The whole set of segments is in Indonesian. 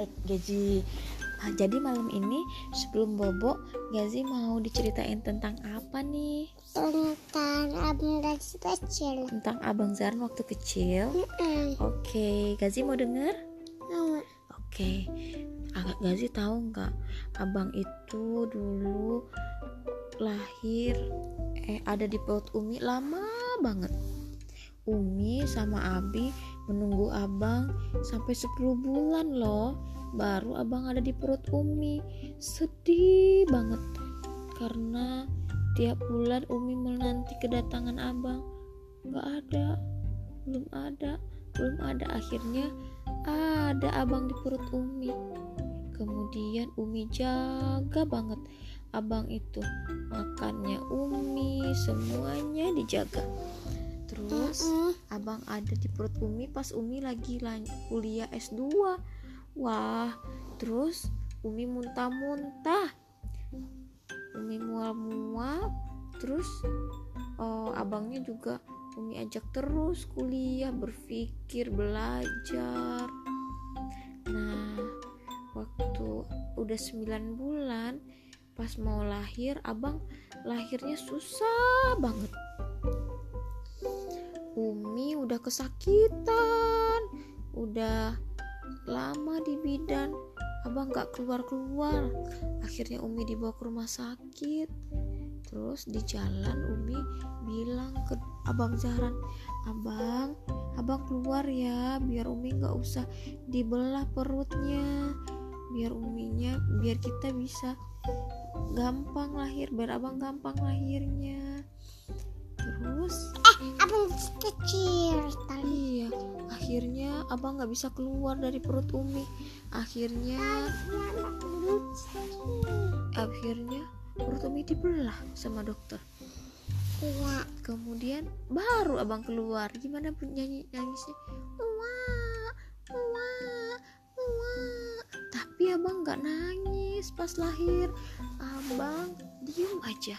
baik Gazi nah, jadi malam ini sebelum bobo Gazi mau diceritain tentang apa nih? Tentang abang dari kecil. Tentang abang Zaran waktu kecil? Oke Gazi mau denger? Mau. oke. Agak Gazi tahu nggak? Abang itu dulu lahir eh ada di perut Umi lama banget. Umi sama Abi menunggu abang sampai 10 bulan loh. Baru abang ada di perut Umi. Sedih banget. Karena tiap bulan Umi menanti kedatangan abang. Nggak ada. Belum ada. Belum ada. Akhirnya ada abang di perut Umi. Kemudian Umi jaga banget abang itu. Makannya Umi semuanya dijaga. Abang ada di perut Umi pas Umi lagi kuliah S2 wah terus Umi muntah-muntah. Umi mual-mual terus oh, abangnya juga Umi ajak terus kuliah berpikir belajar. Nah waktu udah 9 bulan pas mau lahir abang lahirnya susah banget udah kesakitan udah lama di bidan abang nggak keluar keluar akhirnya Umi dibawa ke rumah sakit. Terus di jalan Umi bilang ke abang Zahran abang abang keluar ya biar Umi nggak usah dibelah perutnya. Biar uminya biar kita bisa gampang lahir biar abang gampang lahirnya. Terus abang kecil tali iya akhirnya abang nggak bisa keluar dari perut umi. Akhirnya akhirnya perut umi dibelah sama dokter. Iya. Kemudian baru abang keluar. Gimana pun nyanyi nangisnya? Wah wah wah. Tapi abang nggak nangis pas lahir. Abang diem aja.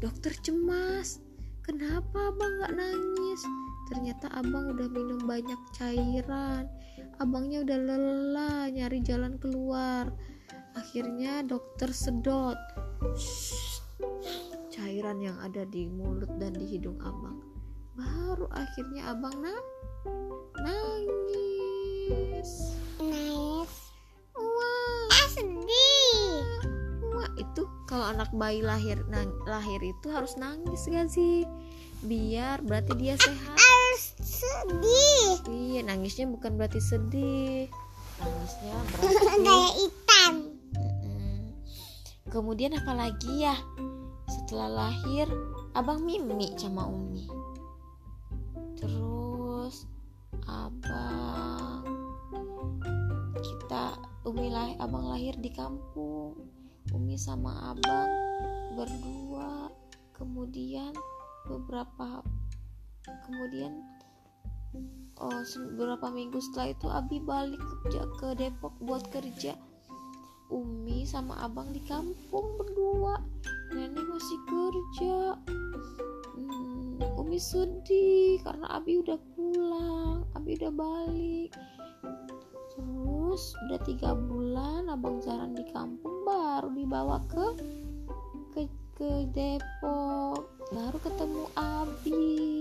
Dokter cemas kenapa abang nggak nangis? Ternyata abang udah minum banyak cairan. Abangnya udah lelah nyari jalan keluar. Akhirnya dokter sedot. Cairan yang ada di mulut dan di hidung abang. Baru akhirnya abang na kalau anak bayi lahir nang, lahir itu harus nangis gak sih biar berarti dia sehat harus sedih iya nangisnya bukan berarti sedih nangisnya berarti kayak ikan Mm-mm. Kemudian apa lagi ya? Setelah lahir, abang mimi sama umi. Terus abang kita umi lahir, abang lahir di kampung. Sama abang berdua. Kemudian beberapa kemudian oh beberapa minggu setelah itu Abi balik kerja ke Depok buat kerja. Umi sama abang di kampung berdua. Nenek masih kerja. Hmm, Umi sedih karena Abi udah pulang Abi udah balik udah tiga bulan abang Zaran di kampung baru dibawa ke ke ke Depok baru ketemu Abi